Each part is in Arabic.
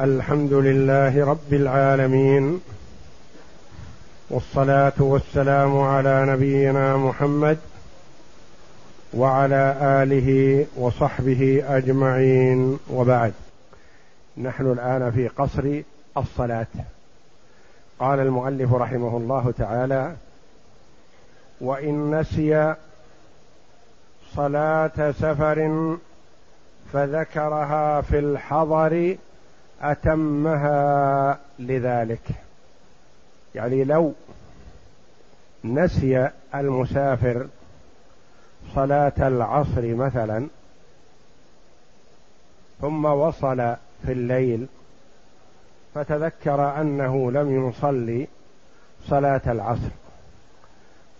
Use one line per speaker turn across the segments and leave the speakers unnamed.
الحمد لله رب العالمين والصلاة والسلام على نبينا محمد وعلى آله وصحبه أجمعين. وبعد نحن الآن في قصر الصلاة. قال المؤلف رحمه الله تعالى وإن نسي صلاة سفر فذكرها في الحضر أتمها لذلك. يعني لو نسي المسافر صلاة العصر مثلا ثم وصل في الليل فتذكر أنه لم يصلي صلاة العصر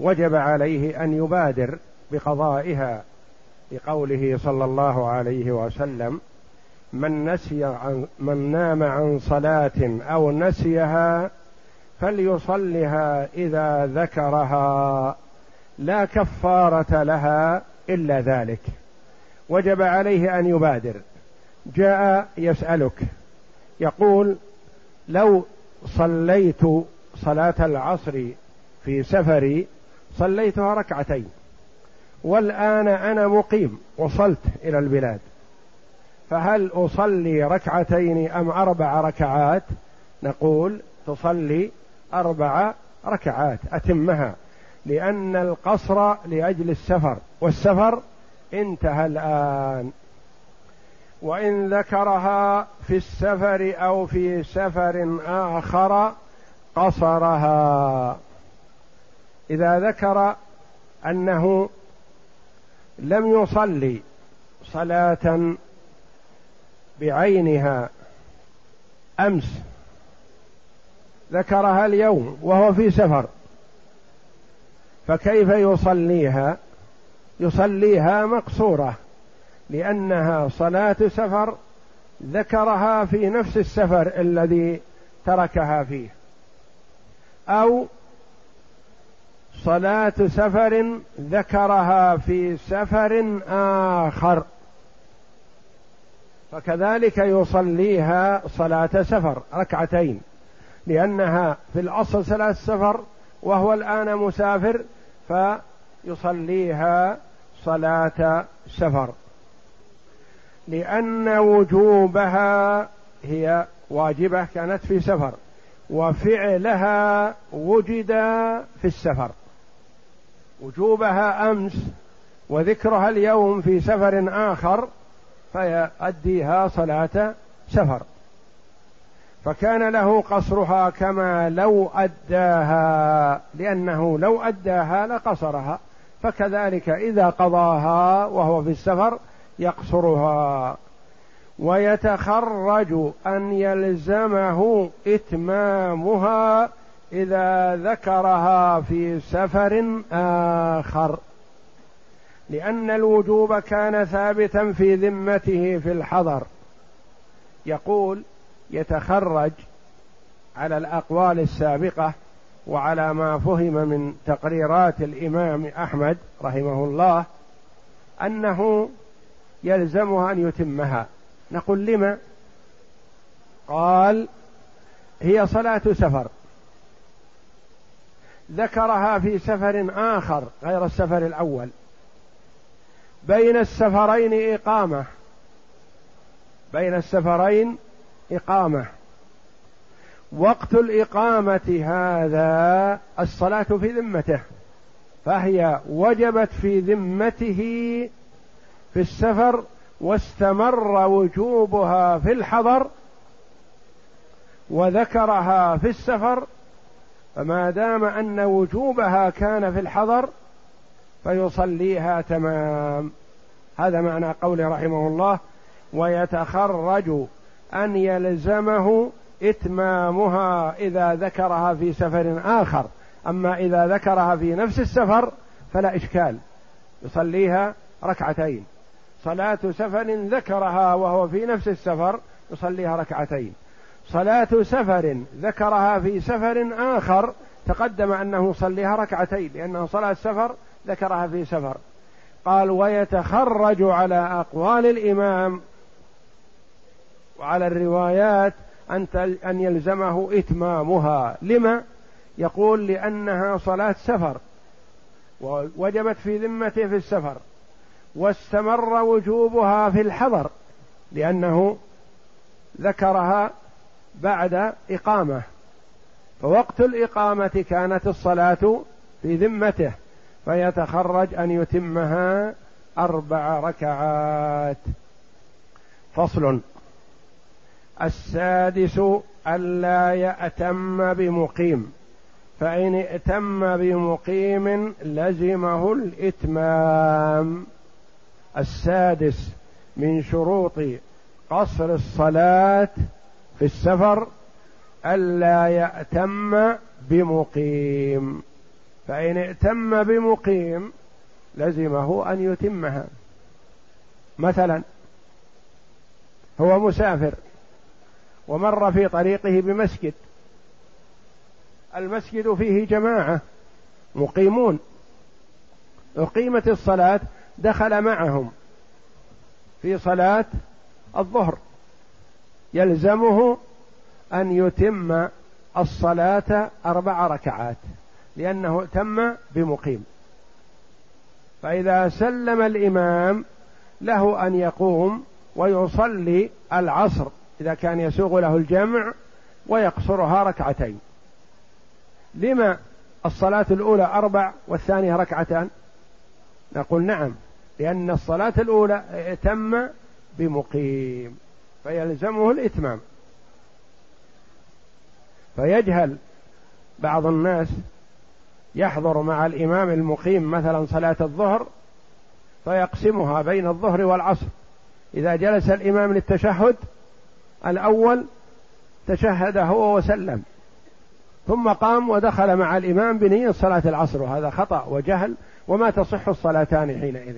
وجب عليه أن يبادر بقضائها لقوله صلى الله عليه وسلم من نسي عن من نام عن صلاة أو نسيها فليصلها إذا ذكرها. لا كفارة لها إلا ذلك. وجب عليه أن يبادر. جاء يسألك. يقول لو صليت صلاة العصر في سفري صليتها ركعتين والآن أنا مقيم وصلت إلى البلاد. فهل أصلي ركعتين أم أربع ركعات؟ نقول تصلي أربع ركعات أتمها لأن القصر لأجل السفر والسفر انتهى الآن. وإن ذكرها في السفر أو في سفر آخر قصرها. إذا ذكر أنه لم يصلي صلاة بعينها أمس ذكرها اليوم وهو في سفر فكيف يصليها؟ يصليها مقصورة لأنها صلاة سفر ذكرها في نفس السفر الذي تركها فيه أو صلاة سفر ذكرها في سفر آخر. فكذلك يصليها صلاة سفر ركعتين لأنها في الأصل صلاة سفر وهو الآن مسافر فيصليها صلاة سفر. لأن وجوبها هي واجبة كانت في سفر وفعلها وجد في السفر. وجوبها أمس وذكرها اليوم في سفر آخر فيؤديها صلاة سفر. فكان له قصرها كما لو أداها لأنه لو أداها لقصرها. فكذلك إذا قضاها وهو في السفر يقصرها. ويتخرج أن يلزمه إتمامها إذا ذكرها في سفر آخر. لأن الوجوب كان ثابتا في ذمته في الحضر. يقول يتخرج على الأقوال السابقة وعلى ما فهم من تقريرات الإمام أحمد رحمه الله أنه يلزمها أن يتمها. نقول لما؟ قال هي صلاة سفر. ذكرها في سفر آخر غير السفر الأول. بين السفرين إقامة. بين السفرين إقامة. وقت الإقامة هذا الصلاة في ذمته. فهي وجبت في ذمته في السفر واستمر وجوبها في الحضر وذكرها في السفر. فما دام أن وجوبها كان في الحضر فيصليها تمام. هذا معنى قوله رحمه الله ويتخرج أن يلزمه إتمامها إذا ذكرها في سفر آخر. أما إذا ذكرها في نفس السفر فلا إشكال. يصليها ركعتين. صلاة سفر ذكرها وهو في نفس السفر يصليها ركعتين. صلاة سفر ذكرها في سفر آخر تقدم أنه يصليها ركعتين لأنه صلاة سفر ذكرها في سفر. قال ويتخرج على أقوال الإمام وعلى الروايات أن أن يلزمه إتمامها. لما؟ يقول لأنها صلاة سفر ووجبت في ذمته في السفر واستمر وجوبها في الحضر لأنه ذكرها بعد إقامة. فوقت الإقامة كانت الصلاة في ذمته. فيتخرج أن يتمها أربع ركعات. فصل. السادس ألا يأتم بمقيم. فإن ائتم بمقيم لزمه الإتمام. السادس من شروط قصر الصلاة في السفر ألا يأتم بمقيم. فإن ائتم بمقيم لزمه أن يتمها. مثلا هو مسافر ومر في طريقه بمسجد. المسجد فيه جماعة مقيمون. أقيمت الصلاة دخل معهم في صلاة الظهر. يلزمه أن يتم الصلاة أربع ركعات. لأنه تم بمقيم. فإذا سلم الإمام له أن يقوم ويصلي العصر إذا كان يسوغ له الجمع ويقصرها ركعتين. لما الصلاة الأولى أربع والثانية ركعتان؟ نقول نعم لأن الصلاة الأولى اتم بمقيم فيلزمه الإتمام. فيجهل بعض الناس يحضر مع الإمام المقيم مثلا صلاة الظهر فيقسمها بين الظهر والعصر. إذا جلس الإمام للتشهد الأول تشهد هو وسلم ثم قام ودخل مع الإمام بنية صلاة العصر وهذا خطأ وجهل وما تصح الصلاتان حينئذ.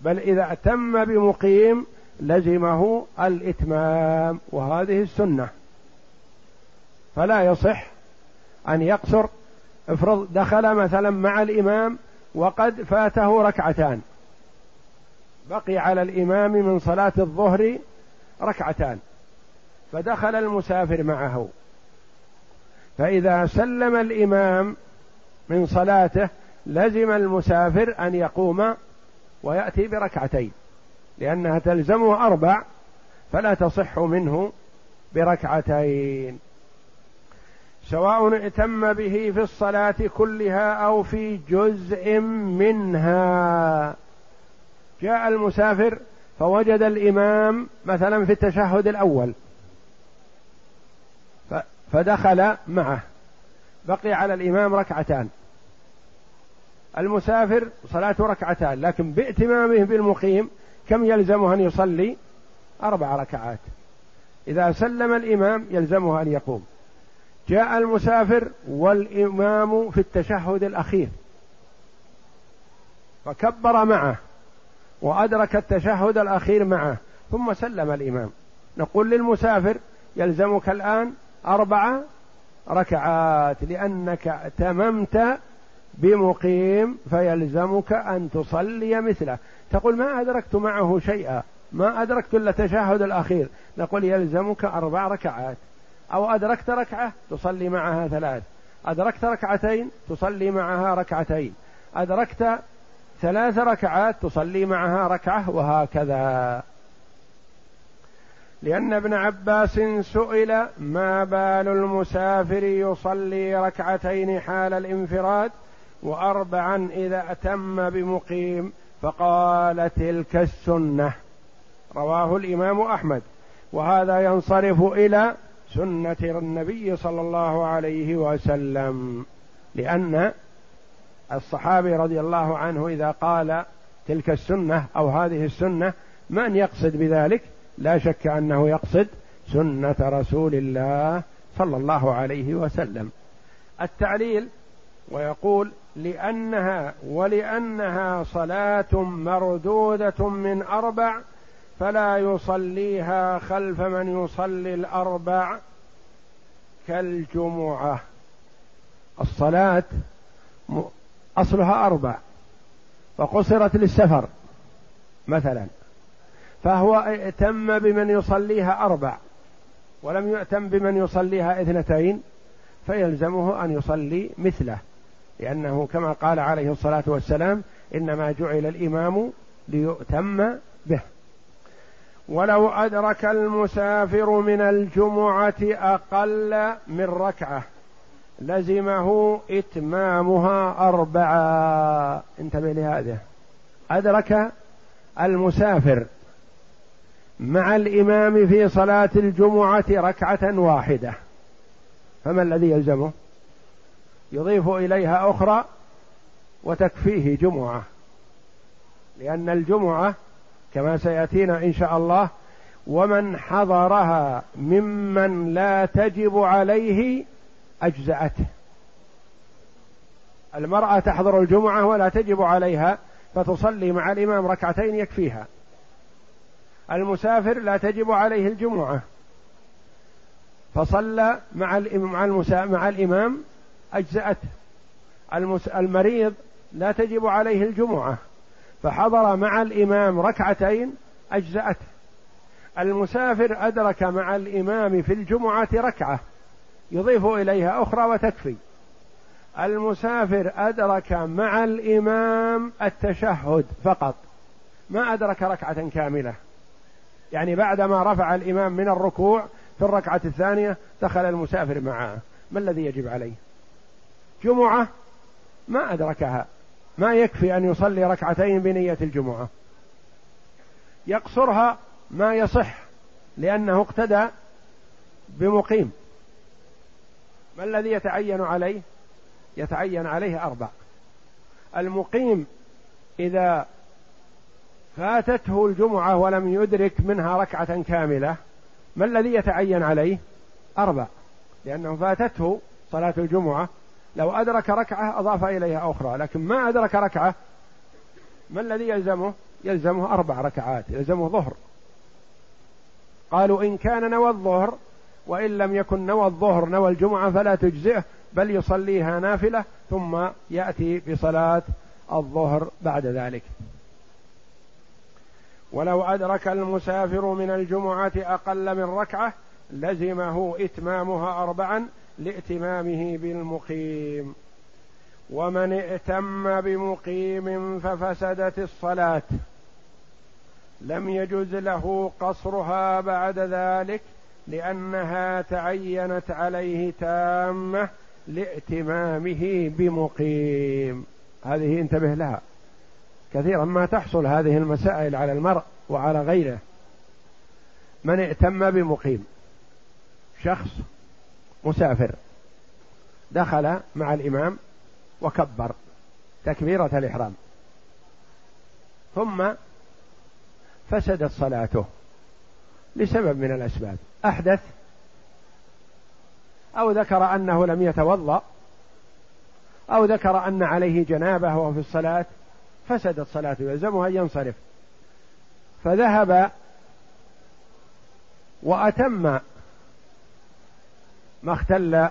بل إذا أتم بمقيم لزمه الإتمام وهذه السنة. فلا يصح أن يقصر افرض دخل مثلا مع الإمام وقد فاته ركعتان. بقي على الإمام من صلاة الظهر ركعتان. فدخل المسافر معه. فإذا سلم الإمام من صلاته لزم المسافر أن يقوم ويأتي بركعتين. لأنها تلزمه أربع فلا تصح منه بركعتين. سواء ائتم به في الصلاة كلها أو في جزء منها. جاء المسافر فوجد الإمام مثلا في التشهد الأول. فدخل معه. بقي على الإمام ركعتان. المسافر صلاته ركعتان لكن بائتمامه بالمقيم كم يلزمه أن يصلي؟ أربع ركعات. إذا سلم الإمام يلزمه أن يقوم. جاء المسافر والإمام في التشهد الأخير. فكبر معه وأدرك التشهد الأخير معه ثم سلم الإمام. نقول للمسافر يلزمك الآن أربع ركعات لأنك تممت بمقيم فيلزمك أن تصلي مثله. تقول ما أدركت معه شيئا ما أدركت إلا التشهد الأخير. نقول يلزمك أربع ركعات. أو أدركت ركعة تصلي معها ثلاث. أدركت ركعتين تصلي معها ركعتين. أدركت ثلاث ركعات تصلي معها ركعة وهكذا. لأن ابن عباس سئل ما بال المسافر يصلي ركعتين حال الانفراد وأربعا إذا أتم بمقيم فقال تلك السنة. رواه الإمام أحمد. وهذا ينصرف إلى سنة النبي صلى الله عليه وسلم لأن الصحابي رضي الله عنه إذا قال تلك السنة أو هذه السنة من يقصد بذلك؟ لا شك أنه يقصد سنة رسول الله صلى الله عليه وسلم. التعليل ويقول لأنها ولأنها صلاة مردودة من أربع فلا يصليها خلف من يصلي الأربع كالجمعة. الصلاة أصلها أربع فقصرت للسفر مثلا فهو ائتم بمن يصليها أربع ولم يؤتم بمن يصليها اثنتين فيلزمه أن يصلي مثله لأنه كما قال عليه الصلاة والسلام إنما جعل الإمام ليؤتم به. ولو أدرك المسافر من الجمعة أقل من ركعة لزمه إتمامها أربعة. انتبه لهذا. أدرك المسافر مع الإمام في صلاة الجمعة ركعة واحدة. فما الذي يلزمه؟ يضيف إليها أخرى وتكفيه جمعة. لأن الجمعة كما سيأتينا إن شاء الله. ومن حضرها ممن لا تجب عليه أجزأته. المرأة تحضر الجمعة ولا تجب عليها فتصلي مع الإمام ركعتين يكفيها. المسافر لا تجب عليه الجمعة. فصلى مع مع الإمام أجزأته. المريض لا تجب عليه الجمعة. فحضر مع الإمام ركعتين أجزأته. المسافر أدرك مع الإمام في الجمعة ركعة يضيف إليها أخرى وتكفي. المسافر أدرك مع الإمام التشهد فقط ما أدرك ركعة كاملة. يعني بعدما رفع الإمام من الركوع في الركعة الثانية دخل المسافر معه. ما الذي يجب عليه؟ جمعة ما أدركها. ما يكفي أن يصلي ركعتين بنية الجمعة. يقصرها ما يصح لأنه اقتدى بمقيم. ما الذي يتعين عليه؟ يتعين عليه أربع. المقيم إذا فاتته الجمعة ولم يدرك منها ركعة كاملة ما الذي يتعين عليه؟ أربع. لأنه فاتته صلاة الجمعة لو أدرك ركعة أضاف إليها أخرى لكن ما أدرك ركعة ما الذي يلزمه؟ يلزمه أربع ركعات يلزمه ظهر. قالوا إن كان نوى الظهر وإن لم يكن نوى الظهر نوى الجمعة فلا تجزئه بل يصليها نافلة ثم يأتي بصلاة الظهر بعد ذلك. ولو أدرك المسافر من الجمعة أقل من ركعة لزمه إتمامها أربعا لائتمامه بالمقيم. ومن ائتم بمقيم ففسدت الصلاة. لم يجز له قصرها بعد ذلك لأنها تعينت عليه تامة لائتمامه بمقيم. هذه انتبه لها. كثيرا ما تحصل هذه المسائل على المرء وعلى غيره. من ائتم بمقيم. شخص مسافر. دخل مع الإمام وكبر تكبيرة الإحرام. ثم فسدت صلاته لسبب من الأسباب. أحدث أو ذكر أنه لم يتوضأ أو ذكر أن عليه جنابة وهو في الصلاة فسدت صلاته يلزمه أن ينصرف. فذهب وأتم ما اختل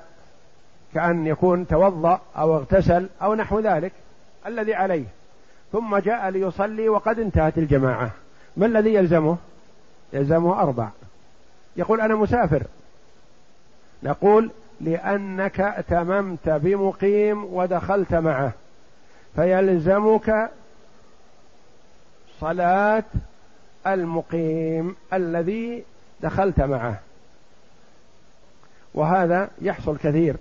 كأن يكون توضأ أو اغتسل أو نحو ذلك الذي عليه. ثم جاء ليصلي وقد انتهت الجماعة. ما الذي يلزمه؟ يلزمه أربع. يقول أنا مسافر. نقول لأنك أتممت بمقيم ودخلت معه. فيلزمك صلاة المقيم الذي دخلت معه. وهذا يحصل كثير.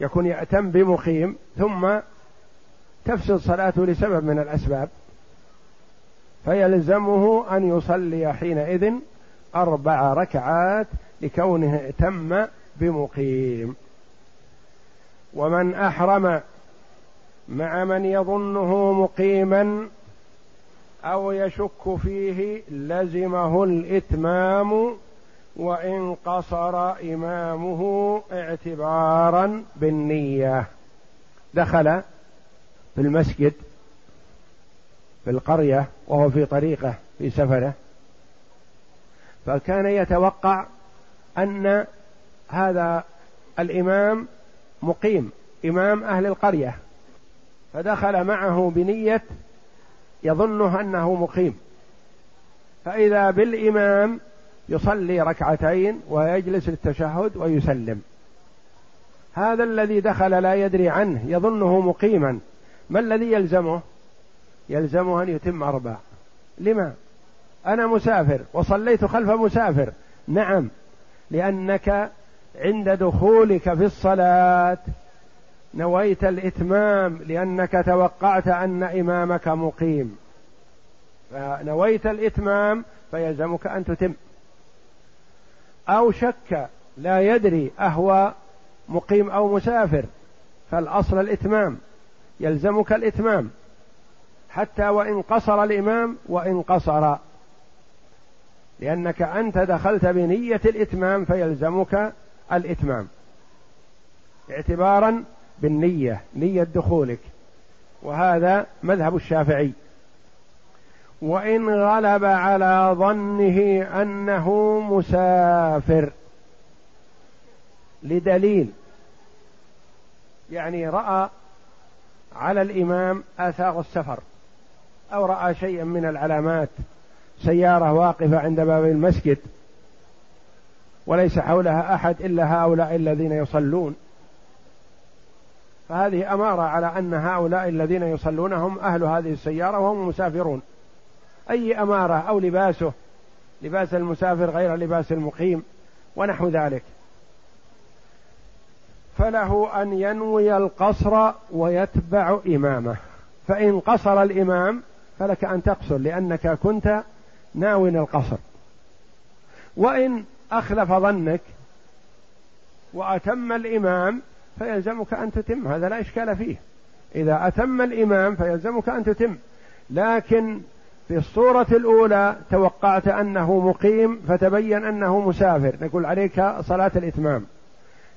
يكون يأتم بمقيم ثم تفسد صلاته لسبب من الأسباب. فيلزمه أن يصلي حينئذ أربع ركعات لكونه ائتم بمقيم. ومن أحرم مع من يظنه مقيما أو يشك فيه لزمه الإتمام وإن قصر إمامه اعتبارا بالنية. دخل في المسجد في القرية وهو في طريقه في سفره. فكان يتوقع أن هذا الإمام مقيم إمام أهل القرية. فدخل معه بنية يظنه أنه مقيم. فإذا بالإمام يصلي ركعتين ويجلس للتشهد ويسلم. هذا الذي دخل لا يدري عنه يظنه مقيما. ما الذي يلزمه؟ يلزمه أن يتم أربع. لما؟ أنا مسافر وصليت خلف مسافر. نعم لأنك عند دخولك في الصلاة نويت الإتمام لأنك توقعت أن إمامك مقيم. فنويت الإتمام فيلزمك أن تتم. أو شك لا يدري أهو مقيم أو مسافر فالأصل الإتمام يلزمك الإتمام حتى وإن قصر الإمام وإن قصر. لأنك أنت دخلت بنية الإتمام فيلزمك الإتمام. اعتبارا بالنية نية دخولك. وهذا مذهب الشافعي. وإن غلب على ظنه أنه مسافر. لدليل. يعني رأى على الإمام آثار السفر. أو رأى شيئا من العلامات. سيارة واقفة عند باب المسجد. وليس حولها أحد إلا هؤلاء الذين يصلون. فهذه أمارة على أن هؤلاء الذين يصلون هم أهل هذه السيارة وهم مسافرون. أي أمارة أو لباسه لباس المسافر غير لباس المقيم ونحو ذلك. فله أن ينوي القصر ويتبع إمامه. فإن قصر الإمام فلك أن تقصر لأنك كنت ناوي القصر. وإن أخلف ظنك وأتم الإمام فيلزمك أن تتم هذا لا إشكال فيه. إذا أتم الإمام فيلزمك أن تتم. لكن في الصورة الأولى توقعت أنه مقيم فتبين أنه مسافر. نقول عليك صلاة الإتمام.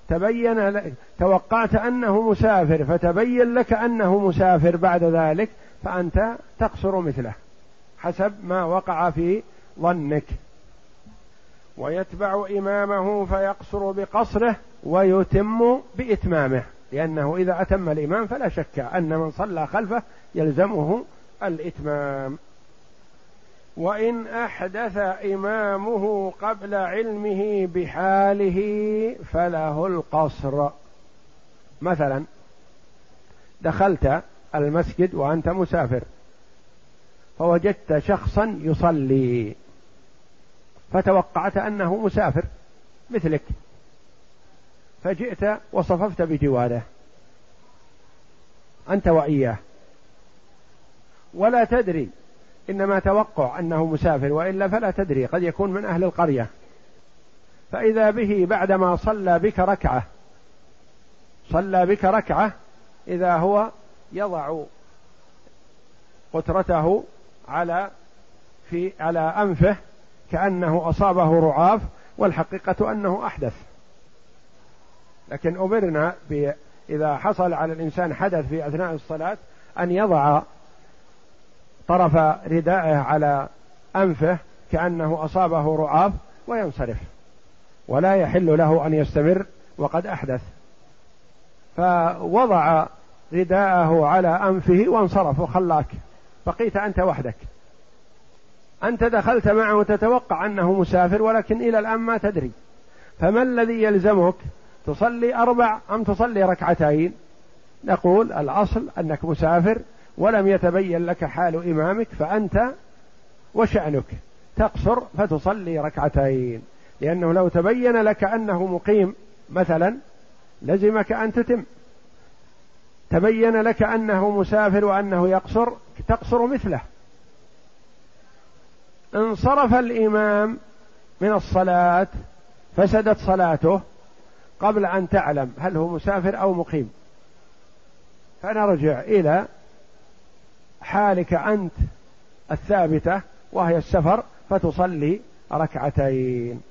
تبين لك توقعت أنه مسافر فتبين لك أنه مسافر بعد ذلك فأنت تقصر مثله حسب ما وقع في ظنك. ويتبع إمامه فيقصر بقصره ويتم بإتمامه لأنه إذا أتم الإمام فلا شك أن من صلى خلفه يلزمه الإتمام. وإن أحدث إمامه قبل علمه بحاله فله القصر. مثلا دخلت المسجد وأنت مسافر فوجدت شخصا يصلي فتوقعت أنه مسافر مثلك فجئت وصففت بجواره أنت وإياه. ولا تدري إنما توقع أنه مسافر وإلا فلا تدري قد يكون من أهل القرية. فإذا به بعدما صلى بك ركعة صلى بك ركعة إذا هو يضع قترته على في على أنفه كأنه أصابه رعاف والحقيقة أنه أحدث. لكن أمرنا إذا حصل على الإنسان حدث في أثناء الصلاة أن يضع طرف ردائه على أنفه كأنه أصابه رعاف وينصرف. ولا يحل له أن يستمر وقد أحدث. فوضع رداءه على أنفه وانصرف. وخلاك. بقيت أنت وحدك. أنت دخلت معه تتوقع أنه مسافر ولكن إلى الآن ما تدري. فما الذي يلزمك؟ تصلي أربع أم تصلي ركعتين؟ نقول الأصل أنك مسافر ولم يتبين لك حال إمامك فأنت وشأنك تقصر فتصلي ركعتين. لأنه لو تبين لك أنه مقيم مثلا لزمك أن تتم. تبين لك أنه مسافر وأنه يقصر تقصر مثله. انصرف الإمام من الصلاة فسدت صلاته قبل أن تعلم هل هو مسافر أو مقيم. فنرجع إلى حالك أنت الثابتة وهي السفر فتصلي ركعتين.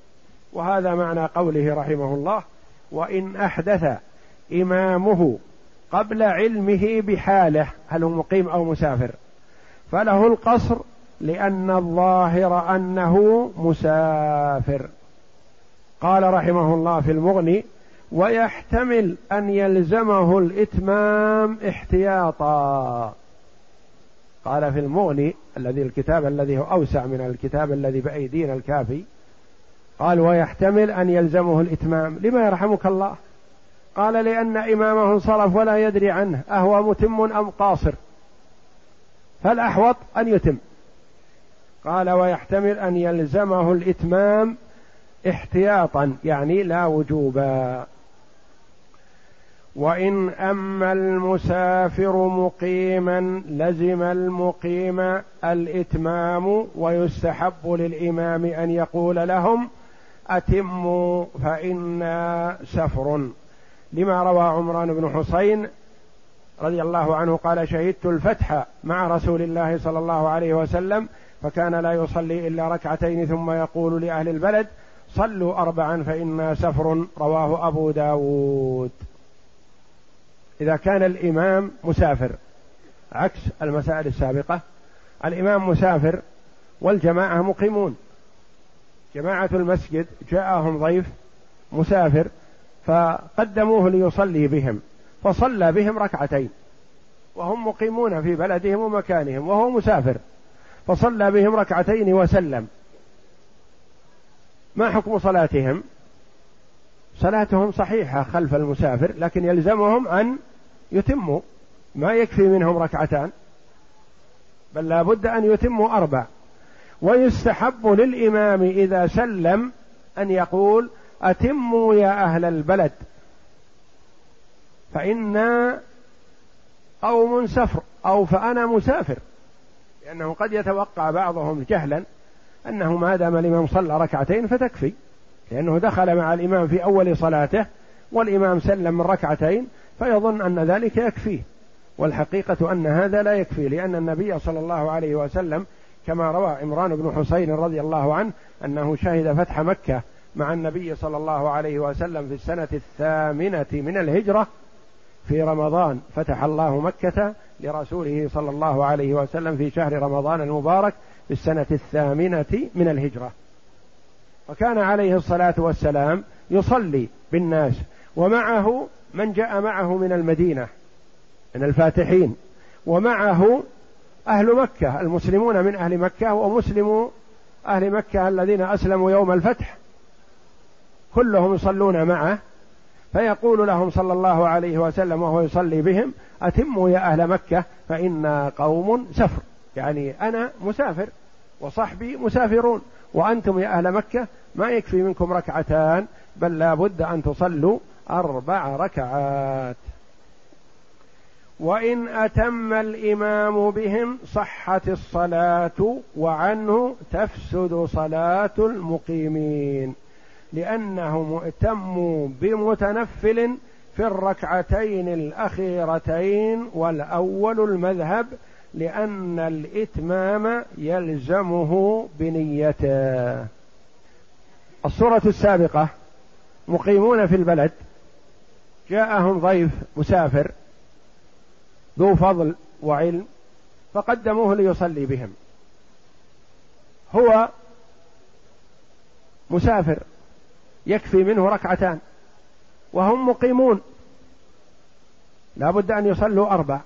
وهذا معنى قوله رحمه الله وإن أحدث إمامه قبل علمه بحاله هل هو مقيم أو مسافر؟ فله القصر لأن الظاهر أنه مسافر. قال رحمه الله في المغني ويحتمل أن يلزمه الإتمام احتياطا. قال في المغني الذي الكتاب الذي هو أوسع من الكتاب الذي بأيدينا الكافي قال ويحتمل أن يلزمه الإتمام لما يرحمك الله؟ قال لأن إمامه انصرف ولا يدري عنه أهو متم أم قاصر؟ فالأحوط أن يتم. قال ويحتمل أن يلزمه الإتمام احتياطا يعني لا وجوبا. وإن أما المسافر مقيما لزم المقيم الإتمام ويستحب للإمام أن يقول لهم أتموا فإنا سفر. لما روى عمران بن حسين رضي الله عنه قال شهدت الفتح مع رسول الله صلى الله عليه وسلم فكان لا يصلي إلا ركعتين ثم يقول لأهل البلد صلوا أربعا فإنا سفر. رواه أبو داود. إذا كان الإمام مسافر عكس المسائل السابقة. الإمام مسافر والجماعة مقيمون. جماعة المسجد جاءهم ضيف مسافر فقدموه ليصلي بهم فصلى بهم ركعتين. وهم مقيمون في بلدهم ومكانهم وهو مسافر فصلى بهم ركعتين وسلم. ما حكم صلاتهم؟ صلاتهم صحيحة خلف المسافر لكن يلزمهم أن يتموا ما يكفي منهم ركعتان بل لا بد أن يتموا أربع. ويستحب للإمام إذا سلم أن يقول أتموا يا أهل البلد فإنا قوم سفر أو فأنا مسافر. لأنه قد يتوقع بعضهم جهلا أنه ما دام الإمام صلى ركعتين فتكفي لأنه دخل مع الإمام في أول صلاته والإمام سلم من ركعتين فيظن أن ذلك يكفيه. والحقيقة أن هذا لا يكفي لأن النبي صلى الله عليه وسلم كما روى عمران بن حسين رضي الله عنه أنه شهد فتح مكة مع النبي صلى الله عليه وسلم في السنة الثامنة من الهجرة في رمضان. فتح الله مكة لرسوله صلى الله عليه وسلم في شهر رمضان المبارك في السنة الثامنة من الهجرة. وكان عليه الصلاة والسلام يصلي بالناس ومعه من جاء معه من المدينة من الفاتحين ومعه أهل مكة المسلمون من أهل مكة ومسلمو أهل مكة الذين أسلموا يوم الفتح. كلهم يصلون معه فيقول لهم صلى الله عليه وسلم وهو يصلي بهم أتموا يا أهل مكة فإنا قوم سفر. يعني أنا مسافر وصحبي مسافرون وأنتم يا أهل مكة ما يكفي منكم ركعتان بل لا بد أن تصلوا أربع ركعات. وإن أتم الإمام بهم صحت الصلاة وعنه تفسد صلاة المقيمين لأنه مؤتم بمتنفل في الركعتين الأخيرتين والأول المذهب لأن الإتمام يلزمه بنيته. الصورة السابقة مقيمون في البلد جاءهم ضيف مسافر ذو فضل وعلم فقدموه ليصلي بهم. هو مسافر يكفي منه ركعتان وهم مقيمون. لا بد أن يصلوا أربع.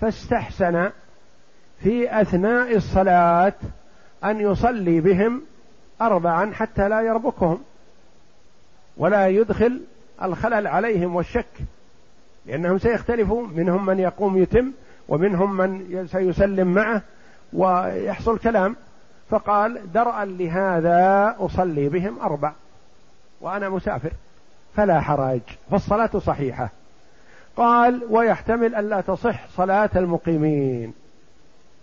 فاستحسن في أثناء الصلاة أن يصلي بهم أربعا حتى لا يربكهم ولا يدخل الخلل عليهم والشك لأنهم سيختلفوا. منهم من يقوم يتم ومنهم من سيسلم معه ويحصل كلام. فقال درءا لهذا أصلي بهم أربع وأنا مسافر فلا حرج فالصلاة صحيحة. قال ويحتمل أن لا تصح صلاة المقيمين.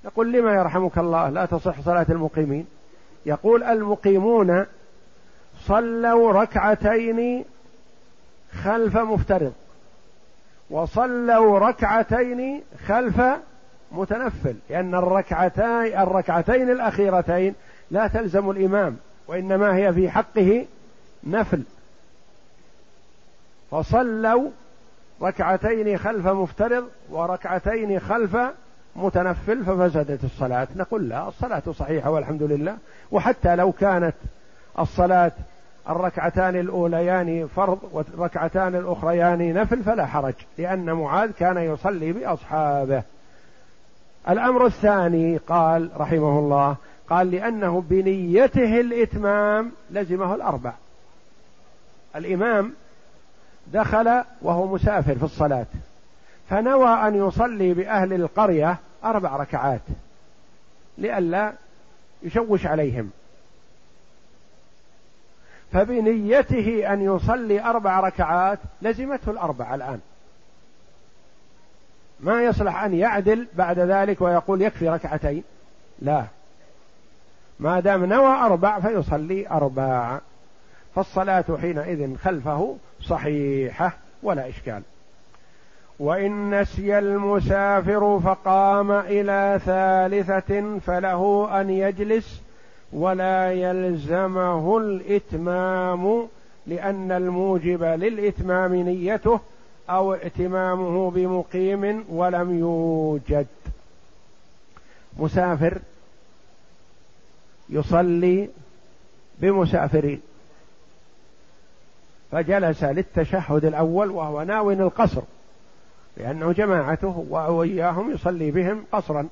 يقول لما يرحمك الله لا تصح صلاة المقيمين؟ يقول المقيمون صلوا ركعتين خلف مفترض. وصلوا ركعتين خلف متنفل. لأن الركعتين الركعتين الأخيرتين لا تلزم الإمام وإنما هي في حقه نفل. فصلوا ركعتين خلف مفترض وركعتين خلف متنفل ففسدت الصلاة. نقول لا الصلاة صحيحة والحمد لله. وحتى لو كانت الصلاة الركعتان الأوليان فرض والركعتان الأخريان نفل فلا حرج لأن معاذ كان يصلي بأصحابه. الأمر الثاني قال رحمه الله قال لأنه بنيته الإتمام لزمه الأربع. الإمام دخل وهو مسافر في الصلاة فنوى أن يصلي بأهل القرية أربع ركعات لئلا يشوش عليهم. فبنيته أن يصلي أربع ركعات لزمته الأربع الآن. ما يصلح أن يعدل بعد ذلك ويقول يكفي ركعتين؟ لا. ما دام نوى أربع فيصلي أربع. فالصلاة حينئذ خلفه صحيحة ولا إشكال. وإن نسي المسافر فقام إلى ثالثة فله أن يجلس ولا يلزمه الإتمام لأن الموجب للإتمام نيته أو ائتمامه بمقيم ولم يوجد. مسافر يصلي بمسافرين فجلس للتشهد الأول وهو ناو القصر لأنه جماعته وإياهم يصلي بهم قصرا.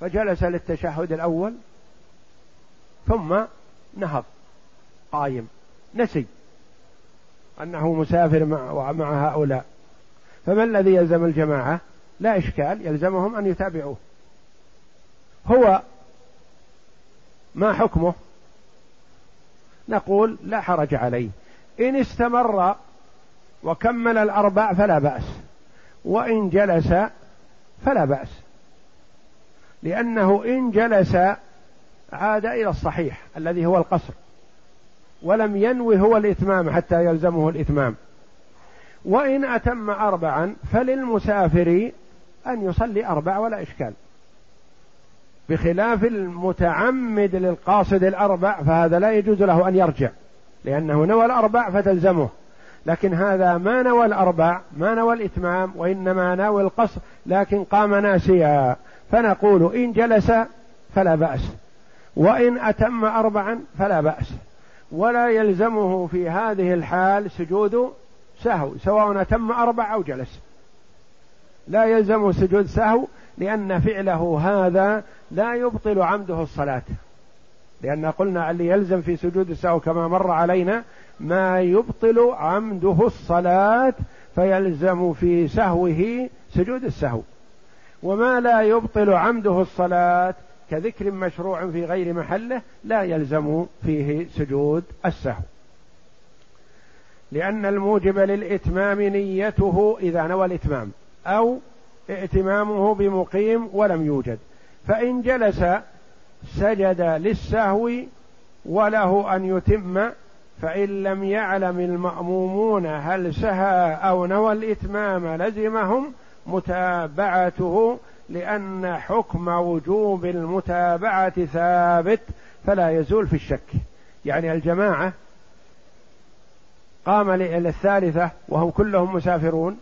فجلس للتشهد الأول ثم نهض قايم نسي أنه مسافر مع, مع هؤلاء. فما الذي يلزم الجماعة؟ لا إشكال يلزمهم أن يتابعوه. هو ما حكمه؟ نقول لا حرج عليه. إن استمر وكمل الأربع فلا بأس وإن جلس فلا بأس. لأنه إن جلس عاد إلى الصحيح الذي هو القصر ولم ينوي هو الإتمام حتى يلزمه الإتمام. وإن أتم أربعا فللمسافر أن يصلي أربع ولا إشكال. بخلاف المتعمد للقاصد الأربع فهذا لا يجوز له أن يرجع لأنه نوى الأربع فتلزمه. لكن هذا ما نوى الأربع ما نوى الإتمام وإنما نوى القصر لكن قام ناسيا. فنقول إن جلس فلا بأس. وإن أتم أربعا فلا بأس. ولا يلزمه في هذه الحال سجود سهو سواء أتم أربع أو جلس. لا يلزمه سجود سهو لأن فعله هذا لا يبطل عمده الصلاة. لأن قلنا اللي يلزم في سجود السهو كما مر علينا ما يبطل عمده الصلاة فيلزم في سهوه سجود السهو. وما لا يبطل عمده الصلاة كذكر مشروع في غير محله لا يلزم فيه سجود السهو. لأن الموجب للإتمام نيته إذا نوى الإتمام أو ائتمامه بمقيم ولم يوجد. فإن جلس سجد للسهو وله أن يتم فإن لم يعلم المأمومون هل سهى أو نوى الإتمام لزمهم متابعته لأن حكم وجوب المتابعة ثابت فلا يزول في الشك. يعني الجماعة قام للثالثة وهم كلهم مسافرون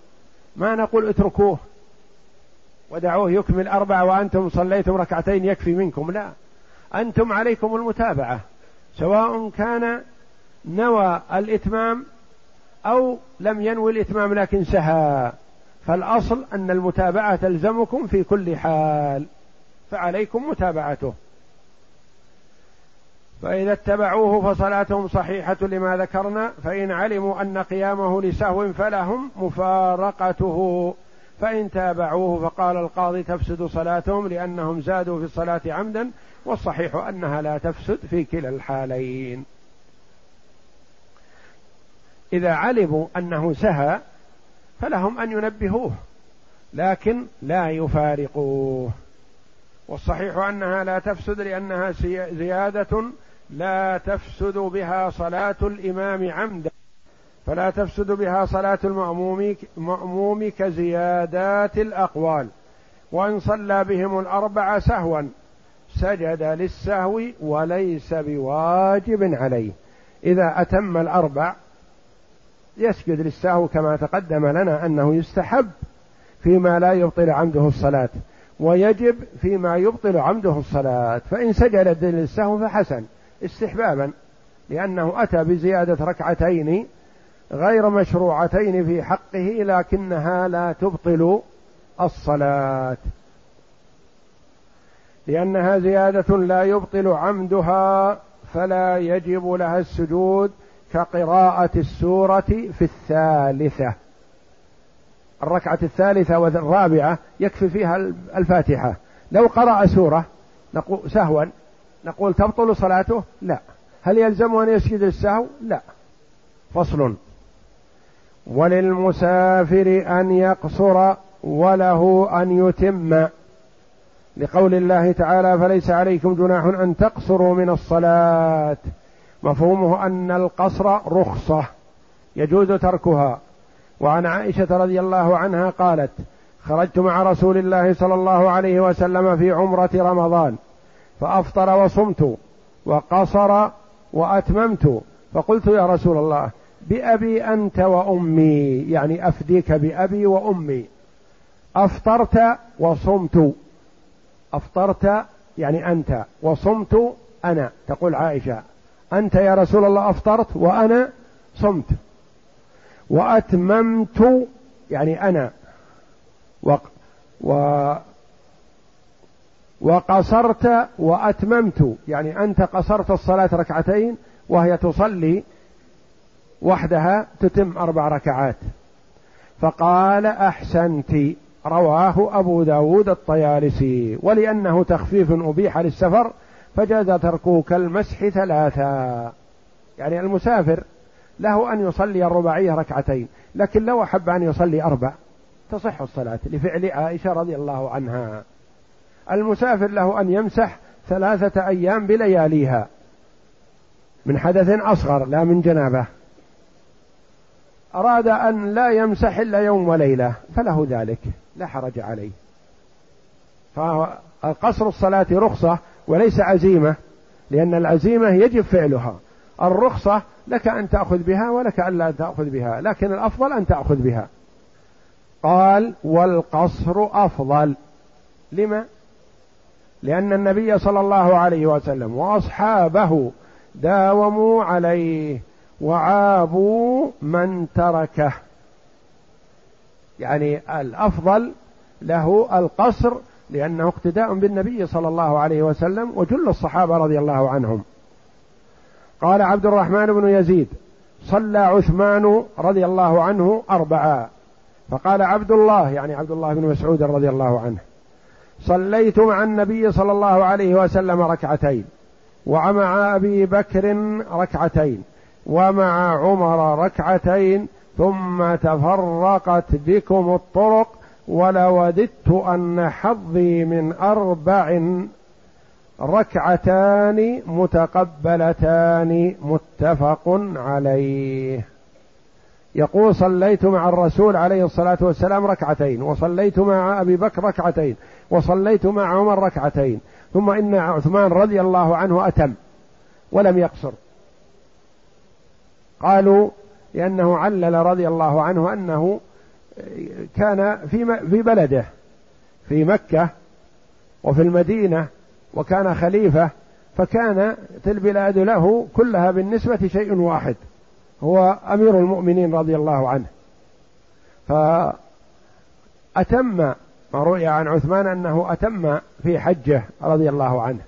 ما نقول اتركوه ودعوه يكمل أربعة وأنتم صليتم ركعتين يكفي منكم لا. أنتم عليكم المتابعة سواء كان نوى الإتمام أو لم ينوي الإتمام لكن سهى. فالأصل أن المتابعة تلزمكم في كل حال فعليكم متابعته. فإذا اتبعوه فصلاتهم صحيحة لما ذكرنا فإن علموا أن قيامه لسهو فلهم مفارقته. فإن تابعوه فقال القاضي تفسد صلاتهم لأنهم زادوا في الصلاة عمدا والصحيح أنها لا تفسد في كلا الحالين. إذا علموا أنه سهى فلهم أن ينبهوه لكن لا يفارقوه. والصحيح أنها لا تفسد لأنها زيادة لا تفسد بها صلاة الإمام عمدا. فلا تفسد بها صلاة المأموم كزيادات الأقوال. وإن صلى بهم الأربع سهوا سجد للسهو وليس بواجب عليه. إذا أتم الأربع يسجد للسهو كما تقدم لنا أنه يستحب فيما لا يبطل عمده الصلاة ويجب فيما يبطل عمده الصلاة. فإن سجد للسهو فحسن استحبابا لأنه أتى بزيادة ركعتين غير مشروعتين في حقه لكنها لا تبطل الصلاة. لأنها زيادة لا يبطل عمدها فلا يجب لها السجود كقراءة السورة في الثالثة. الركعة الثالثة والرابعة يكفي فيها الفاتحة. لو قرأ سورة نقول سهوا نقول تبطل صلاته؟ لا. هل يلزم أن يسجد السهو؟ لا. فصل. وللمسافر أن يقصر وله أن يتم. لقول الله تعالى فليس عليكم جناح أن تقصروا من الصلاة. مفهومه أن القصر رخصة يجوز تركها. وعن عائشة رضي الله عنها قالت خرجت مع رسول الله صلى الله عليه وسلم في عمرة رمضان فأفطر وصمت وقصر وأتممت فقلت يا رسول الله بأبي أنت وأمي يعني أفديك بأبي وأمي. أفطرت وصمت. أفطرت يعني أنت وصمت أنا تقول عائشة. أنت يا رسول الله أفطرت وأنا صمت. وأتممت يعني أنا. و, و وقصرت وأتممت. يعني أنت قصرت الصلاة ركعتين وهي تصلي وحدها تتم أربع ركعات. فقال أحسنت. رواه أبو داود الطيالسي. ولأنه تخفيف أبيح للسفر فجاز تركه كالمسح ثلاثا. يعني المسافر له أن يصلي الرباعية ركعتين لكن لو أحب أن يصلي أربع تصح الصلاة لفعل عائشة رضي الله عنها. المسافر له أن يمسح ثلاثة أيام بلياليها من حدث أصغر لا من جنابة. أراد أن لا يمسح إلا يوم وليلة فله ذلك لا حرج عليه. فقصر الصلاة رخصة وليس عزيمة لأن العزيمة يجب فعلها. الرخصة لك أن تأخذ بها ولك أن لا تأخذ بها لكن الأفضل أن تأخذ بها. قال والقصر أفضل. لما؟ لأن النبي صلى الله عليه وسلم وأصحابه داوموا عليه وعابوا من تركه. يعني الأفضل له القصر لأنه اقتداء بالنبي صلى الله عليه وسلم وجل الصحابة رضي الله عنهم. قال عبد الرحمن بن يزيد صلى عثمان رضي الله عنه اربعا فقال عبد الله يعني عبد الله بن مسعود رضي الله عنه صليت مع النبي صلى الله عليه وسلم ركعتين ومع أبي بكر ركعتين ومع عمر ركعتين ثم تفرقت بكم الطرق ولوددت أن حظي من أربع ركعتان متقبلتان متفق عليه. يقول صليت مع الرسول عليه الصلاة والسلام ركعتين وصليت مع أبي بكر ركعتين وصليت مع عمر ركعتين ثم إن عثمان رضي الله عنه أتم ولم يقصر. قالوا لأنه علل رضي الله عنه أنه كان في في بلده في مكة وفي المدينة وكان خليفة فكانت البلاد له كلها بالنسبة شيء واحد هو أمير المؤمنين رضي الله عنه. فأتم ما روي عن عثمان أنه أتم في حجه رضي الله عنه.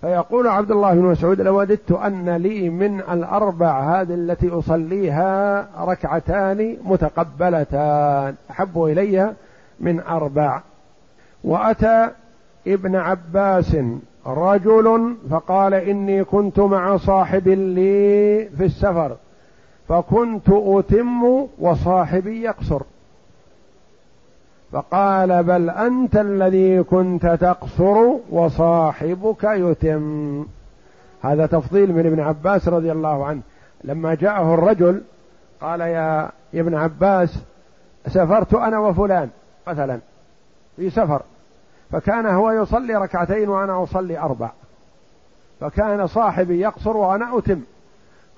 فيقول عبد الله بن مسعود لوددت أن لي من الأربع هذه التي أصليها ركعتان متقبلتان. أحب إلي من أربع. وأتى ابن عباس رجل فقال إني كنت مع صاحب لي في السفر فكنت أتم وصاحبي يقصر. فقال بل أنت الذي كنت تقصر وصاحبك يتم. هذا تفضيل من ابن عباس رضي الله عنه. لما جاءه الرجل قال يا ابن عباس سافرت أنا وفلان مثلا في سفر فكان هو يصلي ركعتين وأنا أصلي أربع فكان صاحبي يقصر وأنا أتم.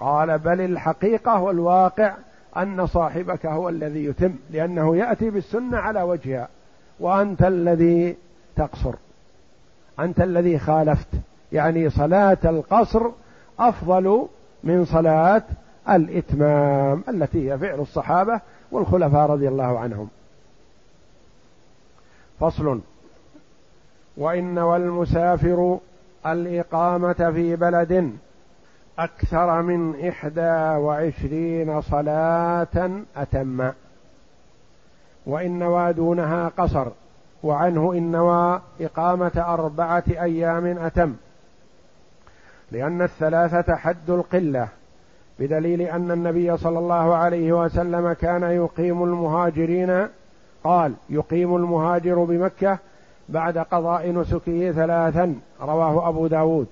قال بل الحقيقة والواقع أن صاحبك هو الذي يتم لأنه يأتي بالسنة على وجهها. وأنت الذي تقصر. أنت الذي خالفت. يعني صلاة القصر أفضل من صلاة الإتمام التي هي فعل الصحابة والخلفاء رضي الله عنهم. فصل. وإن والمسافر الإقامة في بلد أكثر من إحدى وعشرين صلاة أتم. وإن نوى دونها قصر وعنه إن نوى إقامة أربعة أيام أتم. لأن الثلاثة حد القلة بدليل أن النبي صلى الله عليه وسلم كان يقيم المهاجرين قال يقيم المهاجر بمكة بعد قضاء نسكه ثلاثا رواه أبو داود.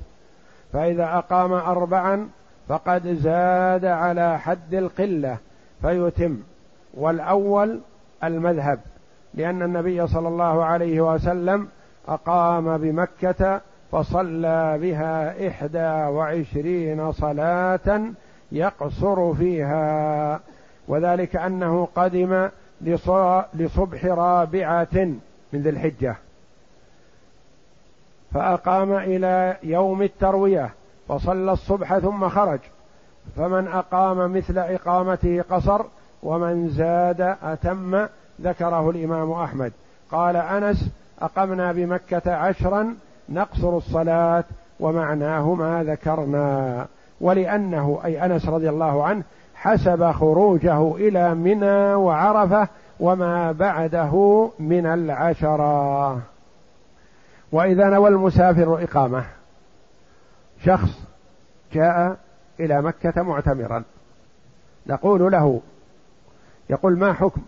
فإذا أقام أربعا فقد زاد على حد القلة فيتم. والأول المذهب لأن النبي صلى الله عليه وسلم أقام بمكة فصلى بها إحدى وعشرين صلاة يقصر فيها. وذلك أنه قدم لصبح رابعة من ذي الحجة. فأقام إلى يوم التروية فصلى الصبح ثم خرج. فمن أقام مثل إقامته قصر ومن زاد أتم ذكره الإمام أحمد. قال أنس أقمنا بمكة عشرا نقصر الصلاة ومعناه ما ذكرنا. ولأنه أي أنس رضي الله عنه حسب خروجه إلى منى وعرفة وما بعده من العشرة. وإذا نوى المسافر إقامة شخص جاء إلى مكة معتمرا. نقول له يقول ما حكم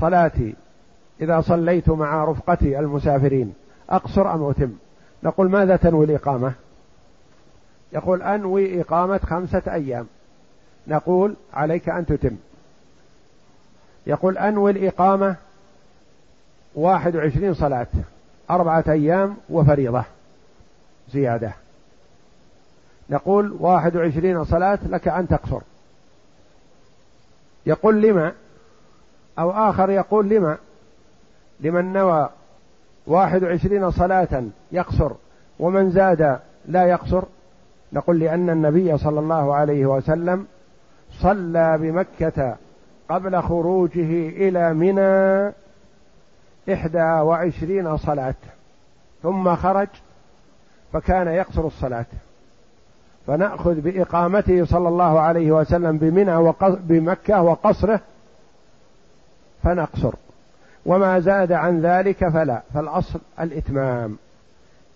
صلاتي؟ إذا صليت مع رفقتي المسافرين أقصر أم أتم؟ نقول ماذا تنوي الإقامة؟ يقول أنوي إقامة خمسة أيام. نقول عليك أن تتم. يقول أنوي الإقامة واحد وعشرين صلاة. أربعة أيام وفريضة زيادة. نقول واحد وعشرين صلاة لك أن تقصر. يقول لما؟ أو آخر يقول لما؟ لمن نوى واحد وعشرين صلاة يقصر ومن زاد لا يقصر؟ نقول لأن النبي صلى الله عليه وسلم صلى بمكة قبل خروجه إلى منى إحدى وعشرين صلاة. ثم خرج فكان يقصر الصلاة. فنأخذ بإقامته صلى الله عليه وسلم بمنى بمكة وقصره فنقصر. وما زاد عن ذلك فلا فالأصل الإتمام.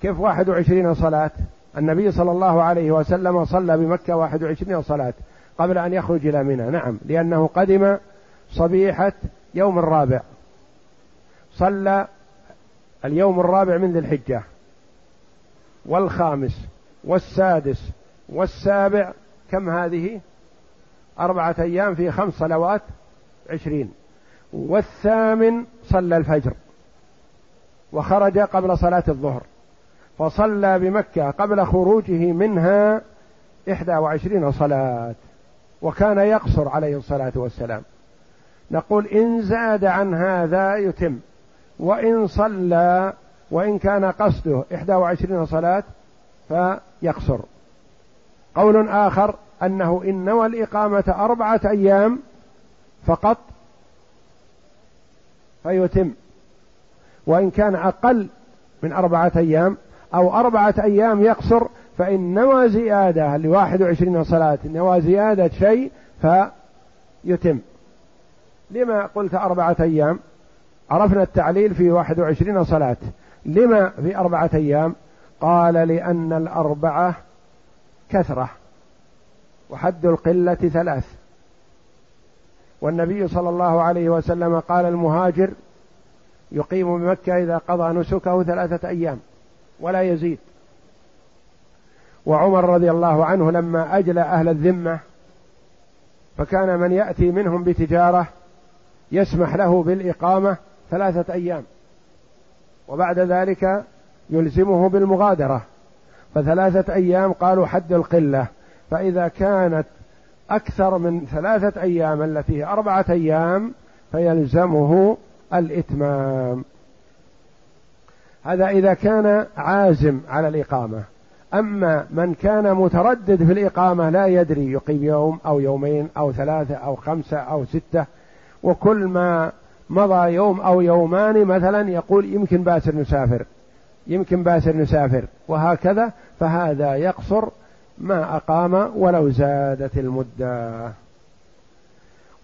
كيف واحد وعشرين صلاة؟ النبي صلى الله عليه وسلم صلى بمكة واحد وعشرين صلاة قبل أن يخرج إلى منى. نعم لأنه قدم صبيحة يوم الرابع. صلى اليوم الرابع من ذي الحجة. والخامس والسادس والسابع كم هذه؟ أربعة أيام في خمس صلوات عشرين. والثامن صلى الفجر وخرج قبل صلاة الظهر فصلى بمكة قبل خروجه منها إحدى وعشرين صلاة وكان يقصر عليه الصلاة والسلام. نقول إن زاد عن هذا يتم. وإن صلى وإن كان قصده إحدى وعشرين صلاة فيقصر. قول آخر أنه إن نوى الإقامة أربعة أيام فقط فيتم. وإن كان أقل من أربعة أيام أو أربعة أيام يقصر فإن نوى زيادة لواحد وعشرين صلاة نوى زيادة شيء فيتم. لما قلت أربعة أيام؟ عرفنا التعليل في واحد وعشرين صلاة. لما في أربعة أيام؟ قال لأن الأربعة كثرة. وحد القلة ثلاث. والنبي صلى الله عليه وسلم قال المهاجر يقيم بمكة إذا قضى نسكه ثلاثة أيام ولا يزيد. وعمر رضي الله عنه لما أجلى أهل الذمة فكان من يأتي منهم بتجارة يسمح له بالإقامة ثلاثة أيام. وبعد ذلك يلزمه بالمغادرة. فثلاثة أيام قالوا حد القلة. فإذا كانت أكثر من ثلاثة أيام التي هي أربعة أيام فيلزمه الإتمام. هذا إذا كان عازم على الإقامة. أما من كان متردد في الإقامة لا يدري يقيم يوم أو يومين أو ثلاثة أو خمسة أو ستة. وكل ما مضى يوم أو يومان مثلا يقول يمكن باسر نسافر يمكن باسر نسافر وهكذا فهذا يقصر ما أقام ولو زادت المدة.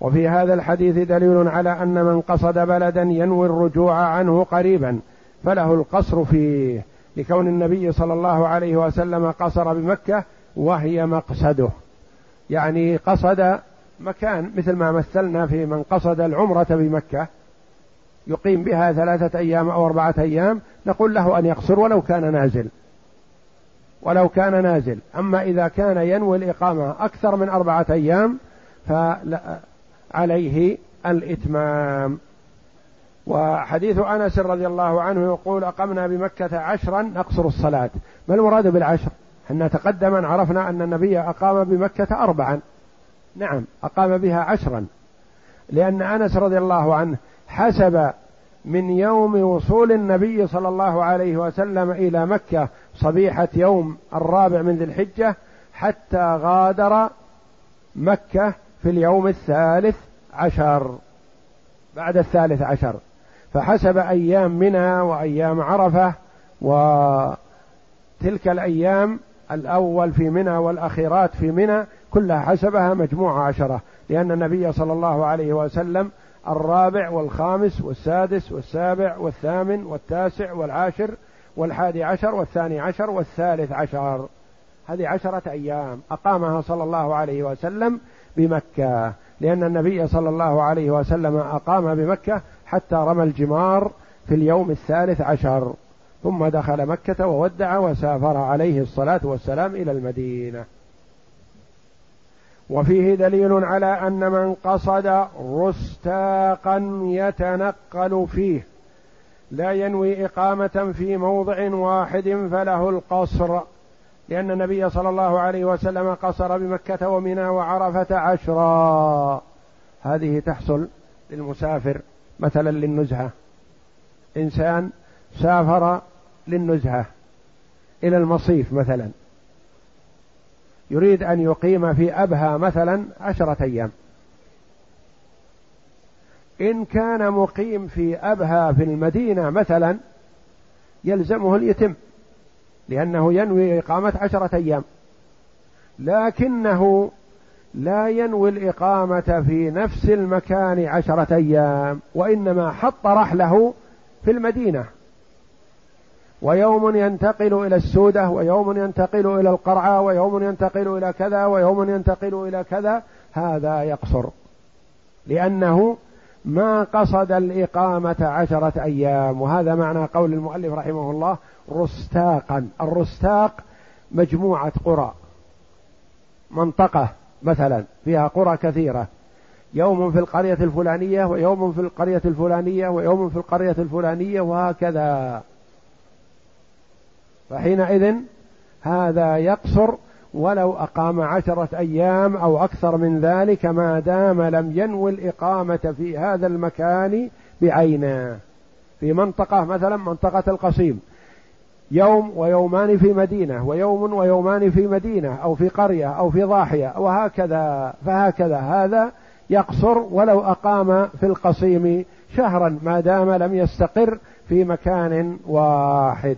وفي هذا الحديث دليل على أن من قصد بلدا ينوي الرجوع عنه قريبا فله القصر فيه لكون النبي صلى الله عليه وسلم قصر بمكة وهي مقصده. يعني قصد مكان مثل ما مثلنا في من قصد العمرة بمكة يقيم بها ثلاثة أيام أو أربعة أيام نقول له أن يقصر ولو كان نازل. ولو كان نازل. أما إذا كان ينوي الإقامة أكثر من أربعة أيام فعليه الإتمام. وحديث أنس رضي الله عنه يقول أقمنا بمكة عشرا نقصر الصلاة. ما المراد بالعشر؟ إحنا تقدما عرفنا أن النبي أقام بمكة أربعا. نعم. أقام بها عشرا. لأن أنس رضي الله عنه حسب من يوم وصول النبي صلى الله عليه وسلم إلى مكة صبيحة يوم الرابع من ذي الحجة حتى غادر مكة في اليوم الثالث عشر بعد الثالث عشر. فحسب أيام منى وأيام عرفة وتلك الأيام الأول في منى والأخيرات في منى كلها حسبها مجموعه عشرة لأن النبي صلى الله عليه وسلم الرابع والخامس والسادس والسابع والثامن والتاسع والعاشر والحادي عشر والثاني عشر والثالث عشر. هذه عشرة أيام أقامها صلى الله عليه وسلم بمكة لأن النبي صلى الله عليه وسلم أقام بمكة حتى رمى الجمار في اليوم الثالث عشر. ثم دخل مكة وودع وسافر عليه الصلاة والسلام إلى المدينة. وفيه دليل على أن من قصد رستاقا يتنقل فيه. لا ينوي إقامة في موضع واحد فله القصر لأن النبي صلى الله عليه وسلم قصر بمكة ومنى وعرفة عشرا. هذه تحصل للمسافر مثلا للنزهة. إنسان سافر للنزهة إلى المصيف مثلا. يريد أن يقيم في أبها مثلا عشرة أيام. إن كان مقيم في أبها في المدينة مثلا يلزمه اليتم لأنه ينوي إقامة عشرة أيام. لكنه لا ينوي الإقامة في نفس المكان عشرة أيام وإنما حط رحله في المدينة. ويوم ينتقل إلى السودة ويوم ينتقل إلى القرعة ويوم ينتقل إلى كذا ويوم ينتقل إلى كذا هذا يقصر. لأنه ما قصد الإقامة عشرة أيام وهذا معنى قول المؤلف رحمه الله رستاقا. الرستاق مجموعة قرى منطقة مثلا فيها قرى كثيرة. يوم في القرية الفلانية ويوم في القرية الفلانية ويوم في القرية الفلانية وهكذا. فحينئذ هذا يقصر ولو أقام عشرة أيام أو أكثر من ذلك ما دام لم ينوي الإقامة في هذا المكان بعينه في منطقة مثلا منطقة القصيم. يوم ويومان في مدينة ويوم ويومان في مدينة أو في قرية أو في ضاحية وهكذا فهكذا. هذا يقصر ولو أقام في القصيم شهرا ما دام لم يستقر في مكان واحد.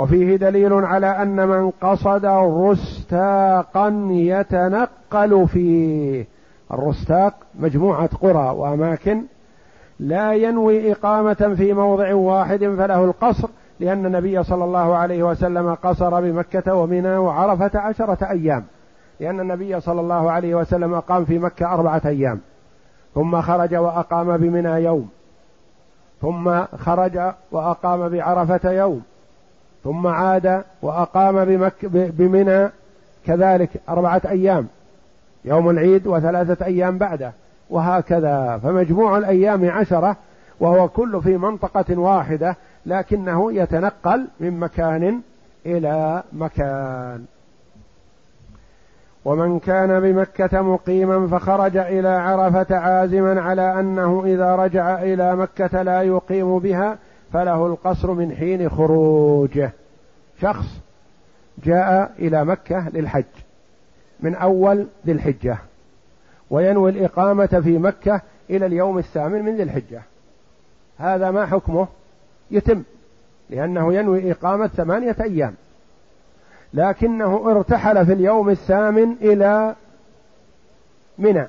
وفيه دليل على أن من قصد رستاقا يتنقل فيه. الرستاق مجموعة قرى وأماكن لا ينوي إقامة في موضع واحد فله القصر لأن النبي صلى الله عليه وسلم قصر بمكة ومنى وعرفة عشرة أيام. لأن النبي صلى الله عليه وسلم اقام في مكة أربعة أيام. ثم خرج وأقام بمنى يوم. ثم خرج وأقام بعرفة يوم. ثم عاد وأقام بمك بمنى كذلك أربعة أيام. يوم العيد وثلاثة أيام بعده. وهكذا. فمجموع الأيام عشرة وهو كل في منطقة واحدة لكنه يتنقل من مكان إلى مكان. ومن كان بمكة مقيما فخرج إلى عرفة عازما على أنه إذا رجع إلى مكة لا يقيم بها فله القصر من حين خروجه. شخص جاء إلى مكة للحج من أول ذي الحجة وينوي الإقامة في مكة إلى اليوم الثامن من ذي الحجة. هذا ما حكمه؟ يتم لأنه ينوي إقامة ثمانية أيام. لكنه ارتحل في اليوم الثامن إلى منى.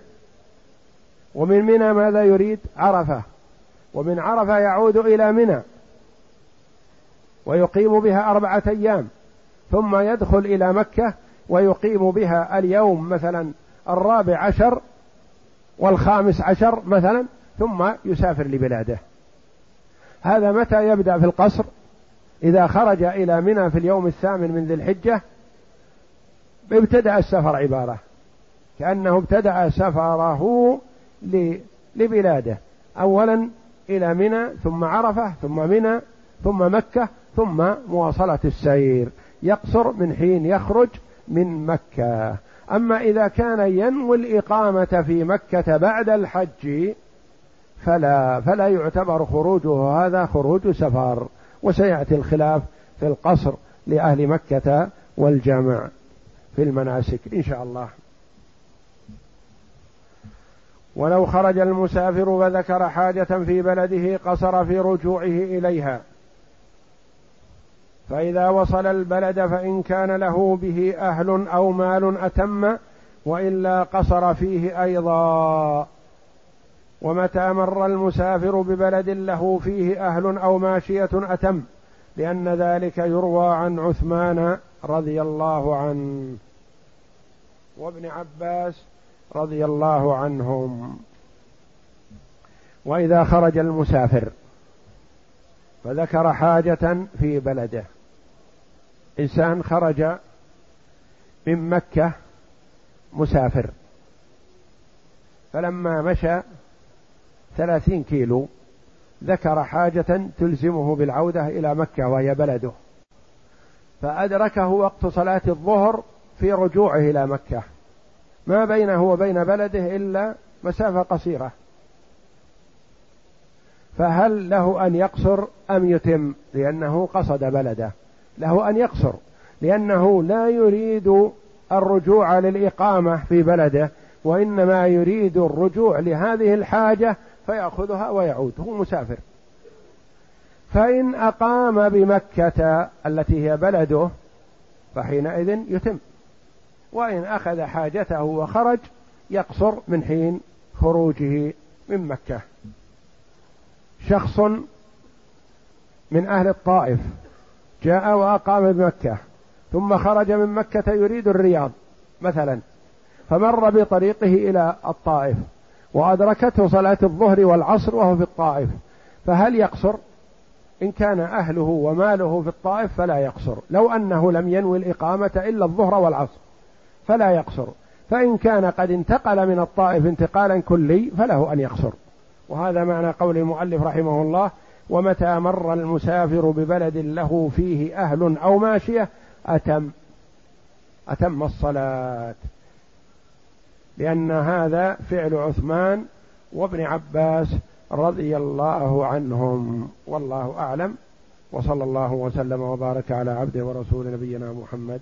ومن منى ماذا يريد؟ عرفة. ومن عرفة يعود إلى منى ويقيم بها أربعة أيام ثم يدخل إلى مكة ويقيم بها اليوم مثلا الرابع عشر والخامس عشر مثلا ثم يسافر لبلاده. هذا متى يبدأ في القصر؟ إذا خرج إلى منى في اليوم الثامن من ذي الحجة ابتدأ السفر عبارة كأنه ابتدأ سفره لبلاده. أولا إلى منى ثم عرفة ثم منى ثم مكة ثم مواصلة السير. يقصر من حين يخرج من مكة. أما إذا كان ينوي الإقامة في مكة بعد الحج فلا فلا يعتبر خروجه هذا خروج سفر. وسيأتي الخلاف في القصر لأهل مكة والجمع في المناسك إن شاء الله. ولو خرج المسافر وذكر حاجة في بلده قصر في رجوعه إليها. فإذا وصل البلد فإن كان له به أهل أو مال أتم وإلا قصر فيه أيضا. ومتى مر المسافر ببلد له فيه أهل أو ماشية أتم لأن ذلك يروى عن عثمان رضي الله عنه. وابن عباس رضي الله عنهم. وإذا خرج المسافر فذكر حاجة في بلده. إنسان خرج من مكة مسافر. فلما مشى ثلاثين كيلو ذكر حاجة تلزمه بالعودة إلى مكة وهي بلده. فأدركه وقت صلاة الظهر في رجوعه إلى مكة. ما بينه وبين بلده إلا مسافة قصيرة. فهل له أن يقصر أم يتم؟ لأنه قصد بلده. له أن يقصر. لأنه لا يريد الرجوع للإقامة في بلده وإنما يريد الرجوع لهذه الحاجة فيأخذها ويعود. هو مسافر. فإن أقام بمكة التي هي بلده فحينئذ يتم. وإن أخذ حاجته وخرج يقصر من حين خروجه من مكة شخص من أهل الطائف جاء وأقام بمكة ثم خرج من مكة يريد الرياض مثلا فمر بطريقه إلى الطائف وأدركته صلاة الظهر والعصر وهو في الطائف فهل يقصر؟ إن كان أهله وماله في الطائف فلا يقصر لو أنه لم ينوي الإقامة إلا الظهر والعصر فلا يقصر. فإن كان قد انتقل من الطائف انتقالا كلي فله أن يقصر. وهذا معنى قول المؤلف رحمه الله ومتى مر المسافر ببلد له فيه أهل أو ماشية أتم أتم الصلاة. لأن هذا فعل عثمان وابن عباس رضي الله عنهم. والله أعلم. وصلى الله وسلم وبارك على عبده ورسول نبينا محمد.